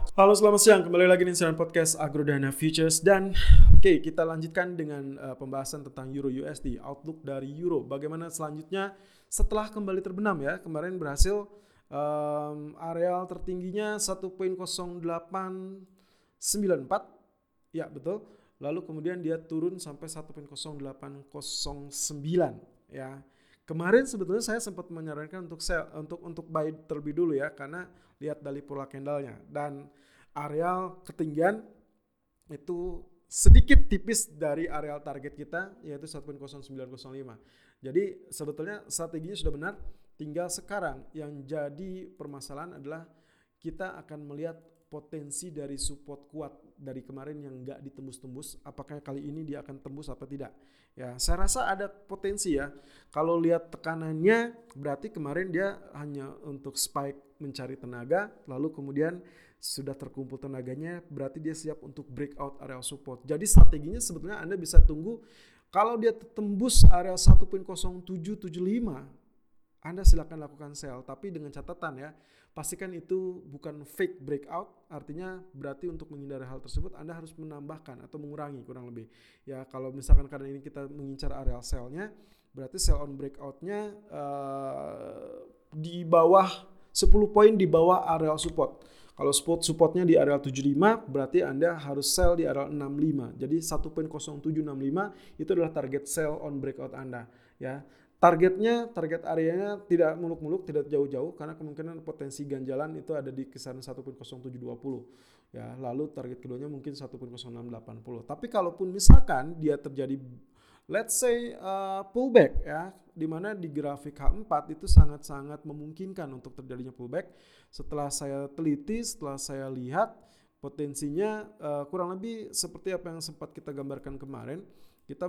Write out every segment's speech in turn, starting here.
Halo selamat siang, kembali lagi di Insiran Podcast Agrodana Futures dan oke okay, kita lanjutkan dengan uh, pembahasan tentang Euro USD, outlook dari Euro. Bagaimana selanjutnya setelah kembali terbenam ya, kemarin berhasil um, areal tertingginya 1.0894, ya betul. Lalu kemudian dia turun sampai 1.0809 ya. Kemarin sebetulnya saya sempat menyarankan untuk sell, untuk untuk buy terlebih dulu ya karena lihat dari pola candlenya dan areal ketinggian itu sedikit tipis dari areal target kita yaitu 1.0905. Jadi sebetulnya strateginya sudah benar, tinggal sekarang yang jadi permasalahan adalah kita akan melihat potensi dari support kuat dari kemarin yang nggak ditembus-tembus, apakah kali ini dia akan tembus apa tidak? Ya, saya rasa ada potensi ya. Kalau lihat tekanannya, berarti kemarin dia hanya untuk spike mencari tenaga, lalu kemudian sudah terkumpul tenaganya, berarti dia siap untuk breakout area support. Jadi strateginya sebetulnya Anda bisa tunggu kalau dia tembus area 1.0775, Anda silakan lakukan sell, tapi dengan catatan ya, pastikan itu bukan fake breakout, artinya berarti untuk menghindari hal tersebut Anda harus menambahkan atau mengurangi kurang lebih. Ya, kalau misalkan karena ini kita mengincar area sell-nya, berarti sell on breakout-nya uh, di bawah 10 poin di bawah area support. Kalau support supportnya di area 75 berarti Anda harus sell di area 65. Jadi 1.0765 itu adalah target sell on breakout Anda ya. Targetnya, target areanya tidak muluk-muluk, tidak jauh-jauh karena kemungkinan potensi ganjalan itu ada di kisaran 1.0720 ya. Lalu target keduanya mungkin 1.0680. Tapi kalaupun misalkan dia terjadi let's say uh, pullback ya, di mana di grafik H4 itu sangat-sangat memungkinkan untuk terjadinya pullback. Setelah saya teliti, setelah saya lihat potensinya uh, kurang lebih seperti apa yang sempat kita gambarkan kemarin, kita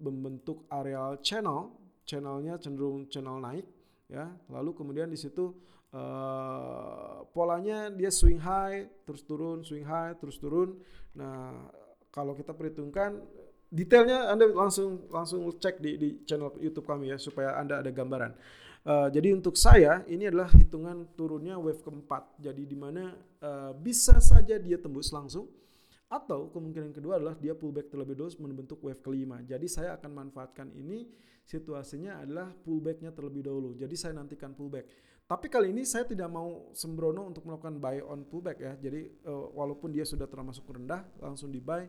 membentuk areal channel, channelnya cenderung channel naik ya, lalu kemudian di situ uh, polanya dia swing high terus turun, swing high terus turun. Nah kalau kita perhitungkan detailnya Anda langsung langsung cek di, di channel YouTube kami ya supaya Anda ada gambaran. Uh, jadi untuk saya ini adalah hitungan turunnya wave keempat. Jadi di mana uh, bisa saja dia tembus langsung atau kemungkinan kedua adalah dia pullback terlebih dahulu membentuk wave kelima. Jadi saya akan manfaatkan ini situasinya adalah pullbacknya terlebih dahulu. Jadi saya nantikan pullback. Tapi kali ini saya tidak mau sembrono untuk melakukan buy on pullback ya. Jadi uh, walaupun dia sudah termasuk rendah langsung di buy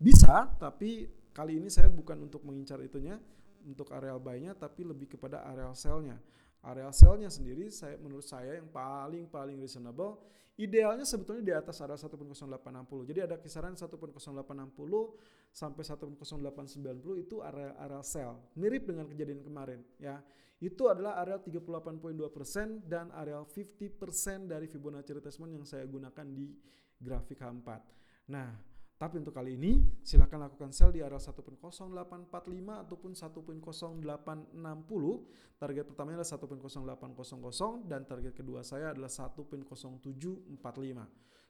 bisa, tapi kali ini saya bukan untuk mengincar itunya, untuk areal buy-nya, tapi lebih kepada areal sell-nya. Areal sell-nya sendiri, saya menurut saya yang paling paling reasonable, idealnya sebetulnya di atas area 1.0860. Jadi ada kisaran 1.0860 sampai 1.0890 itu area area sell. Mirip dengan kejadian kemarin ya. Itu adalah area 38.2% dan area 50% dari Fibonacci retracement yang saya gunakan di grafik H4. Nah, tapi untuk kali ini silakan lakukan sell di area 1.0845 ataupun 1.0860. Target pertamanya adalah 1.0800 dan target kedua saya adalah 1.0745.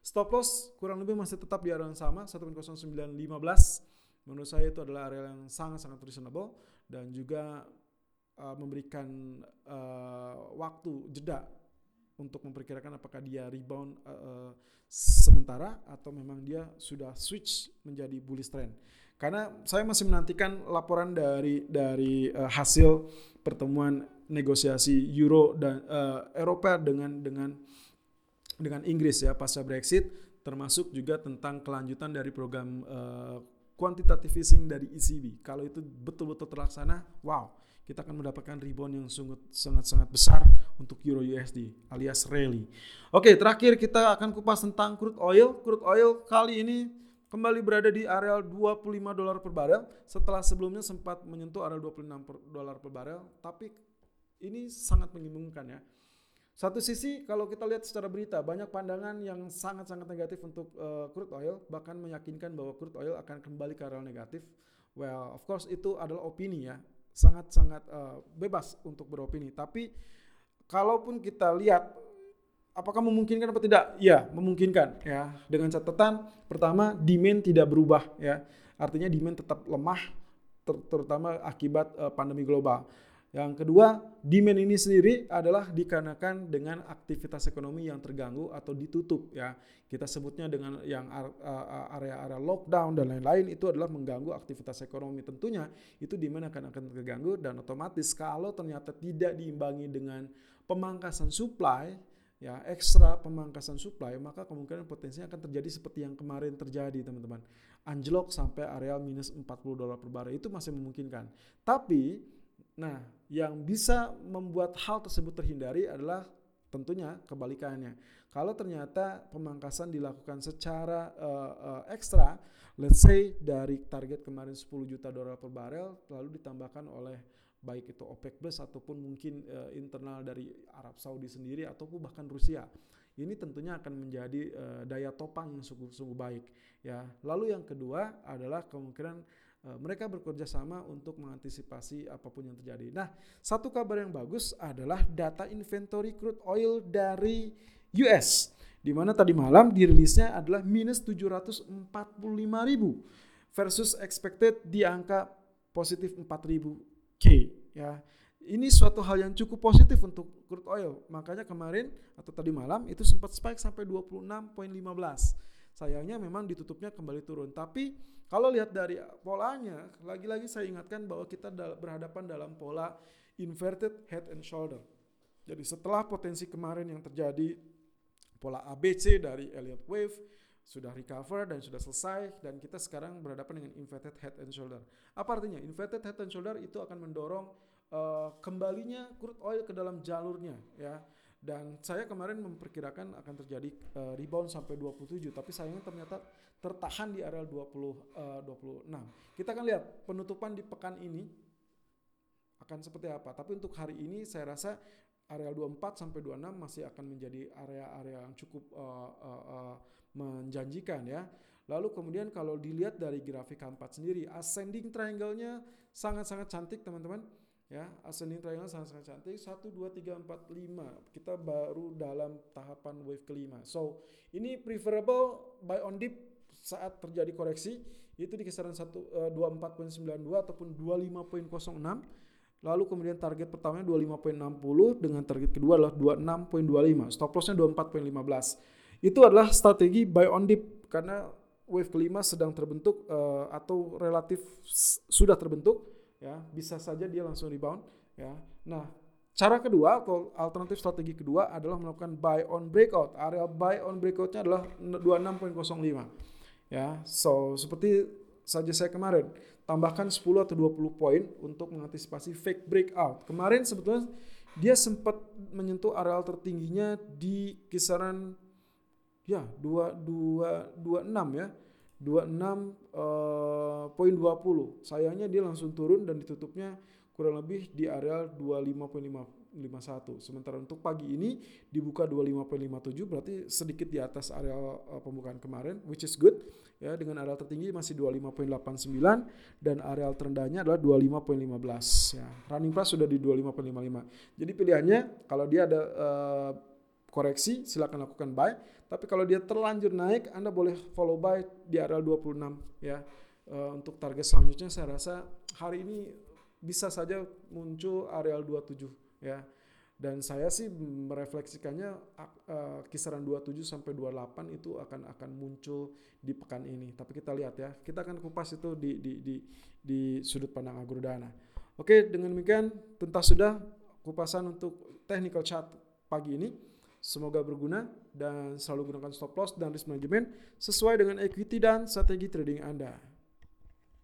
Stop loss kurang lebih masih tetap di area yang sama 1.0915. Menurut saya itu adalah area yang sangat-sangat reasonable dan juga uh, memberikan uh, waktu jeda untuk memperkirakan apakah dia rebound uh, sementara atau memang dia sudah switch menjadi bullish trend. Karena saya masih menantikan laporan dari dari uh, hasil pertemuan negosiasi Euro dan uh, Eropa dengan dengan dengan Inggris ya pasca Brexit termasuk juga tentang kelanjutan dari program uh, quantitative easing dari ECB. Kalau itu betul-betul terlaksana, wow, kita akan mendapatkan rebound yang sangat-sangat besar untuk Euro USD alias rally. Oke, terakhir kita akan kupas tentang crude oil. Crude oil kali ini kembali berada di area 25 dolar per barel setelah sebelumnya sempat menyentuh area 26 dolar per barel, tapi ini sangat membingungkan ya. Satu sisi kalau kita lihat secara berita banyak pandangan yang sangat-sangat negatif untuk uh, crude oil bahkan meyakinkan bahwa crude oil akan kembali ke area negatif. Well, of course itu adalah opini ya sangat-sangat uh, bebas untuk beropini. Tapi kalaupun kita lihat apakah memungkinkan apa tidak? Ya, memungkinkan ya. Dengan catatan pertama demand tidak berubah ya. Artinya demand tetap lemah ter terutama akibat uh, pandemi global. Yang kedua, demand ini sendiri adalah dikarenakan dengan aktivitas ekonomi yang terganggu atau ditutup ya. Kita sebutnya dengan yang area-area lockdown dan lain-lain itu adalah mengganggu aktivitas ekonomi. Tentunya itu demand akan akan terganggu dan otomatis kalau ternyata tidak diimbangi dengan pemangkasan supply ya ekstra pemangkasan supply maka kemungkinan potensinya akan terjadi seperti yang kemarin terjadi teman-teman anjlok sampai area minus 40 dolar per barrel itu masih memungkinkan tapi Nah, yang bisa membuat hal tersebut terhindari adalah tentunya kebalikannya. Kalau ternyata pemangkasan dilakukan secara uh, uh, ekstra, let's say dari target kemarin 10 juta dolar per barel, lalu ditambahkan oleh baik itu OPEC Plus ataupun mungkin uh, internal dari Arab Saudi sendiri ataupun bahkan Rusia. Ini tentunya akan menjadi uh, daya topang yang sungguh-sungguh baik ya. Lalu yang kedua adalah kemungkinan mereka bekerja sama untuk mengantisipasi apa pun yang terjadi. Nah, satu kabar yang bagus adalah data inventory crude oil dari US, di mana tadi malam dirilisnya adalah minus 745 ribu versus expected di angka positif 4000 K. Ya, ini suatu hal yang cukup positif untuk crude oil. Makanya kemarin atau tadi malam itu sempat spike sampai 26.15. Sayangnya memang ditutupnya kembali turun. Tapi kalau lihat dari polanya, lagi-lagi saya ingatkan bahwa kita berhadapan dalam pola inverted head and shoulder. Jadi setelah potensi kemarin yang terjadi pola ABC dari Elliott Wave sudah recover dan sudah selesai dan kita sekarang berhadapan dengan inverted head and shoulder. Apa artinya? Inverted head and shoulder itu akan mendorong uh, kembalinya crude oil ke dalam jalurnya ya. Dan saya kemarin memperkirakan akan terjadi uh, rebound sampai 27, tapi sayangnya ternyata tertahan di area 20 uh, 26. Kita akan lihat penutupan di pekan ini akan seperti apa. Tapi untuk hari ini saya rasa area 24 sampai 26 masih akan menjadi area-area yang cukup uh, uh, uh, menjanjikan ya. Lalu kemudian kalau dilihat dari grafik K4 sendiri, ascending triangle-nya sangat-sangat cantik teman-teman ya ascending triangle sangat-sangat cantik. 1 2 3 4 5 kita baru dalam tahapan wave kelima. So ini preferable buy on dip saat terjadi koreksi. Itu di kisaran 1 uh, 24.92 ataupun 25.06 lalu kemudian target pertamanya 25.60 dengan target kedua adalah 26.25 stop lossnya 24.15 itu adalah strategi buy on dip karena wave kelima sedang terbentuk uh, atau relatif sudah terbentuk ya bisa saja dia langsung rebound ya. Nah cara kedua atau alternatif strategi kedua adalah melakukan buy on breakout. Area buy on breakoutnya adalah 26.05 ya. So seperti saja saya kemarin tambahkan 10 atau 20 poin untuk mengantisipasi fake breakout. Kemarin sebetulnya dia sempat menyentuh area tertingginya di kisaran ya 2 2 26 ya 26 uh, poin 20. Sayangnya dia langsung turun dan ditutupnya kurang lebih di area 25.51. Sementara untuk pagi ini dibuka 25.57 berarti sedikit di atas area uh, pembukaan kemarin which is good ya dengan area tertinggi masih 25.89 dan area terendahnya adalah 25.15 ya. Running price sudah di 25.55. Jadi pilihannya kalau dia ada uh, koreksi silakan lakukan buy tapi kalau dia terlanjur naik, Anda boleh follow buy di area 26 ya. Uh, untuk target selanjutnya saya rasa hari ini bisa saja muncul area 27 ya. Dan saya sih merefleksikannya uh, kisaran 27 sampai 28 itu akan akan muncul di pekan ini. Tapi kita lihat ya, kita akan kupas itu di di di, di sudut pandang agrodana. Oke, dengan demikian tuntas sudah kupasan untuk technical chart pagi ini. Semoga berguna dan selalu gunakan stop loss dan risk management sesuai dengan equity dan strategi trading Anda.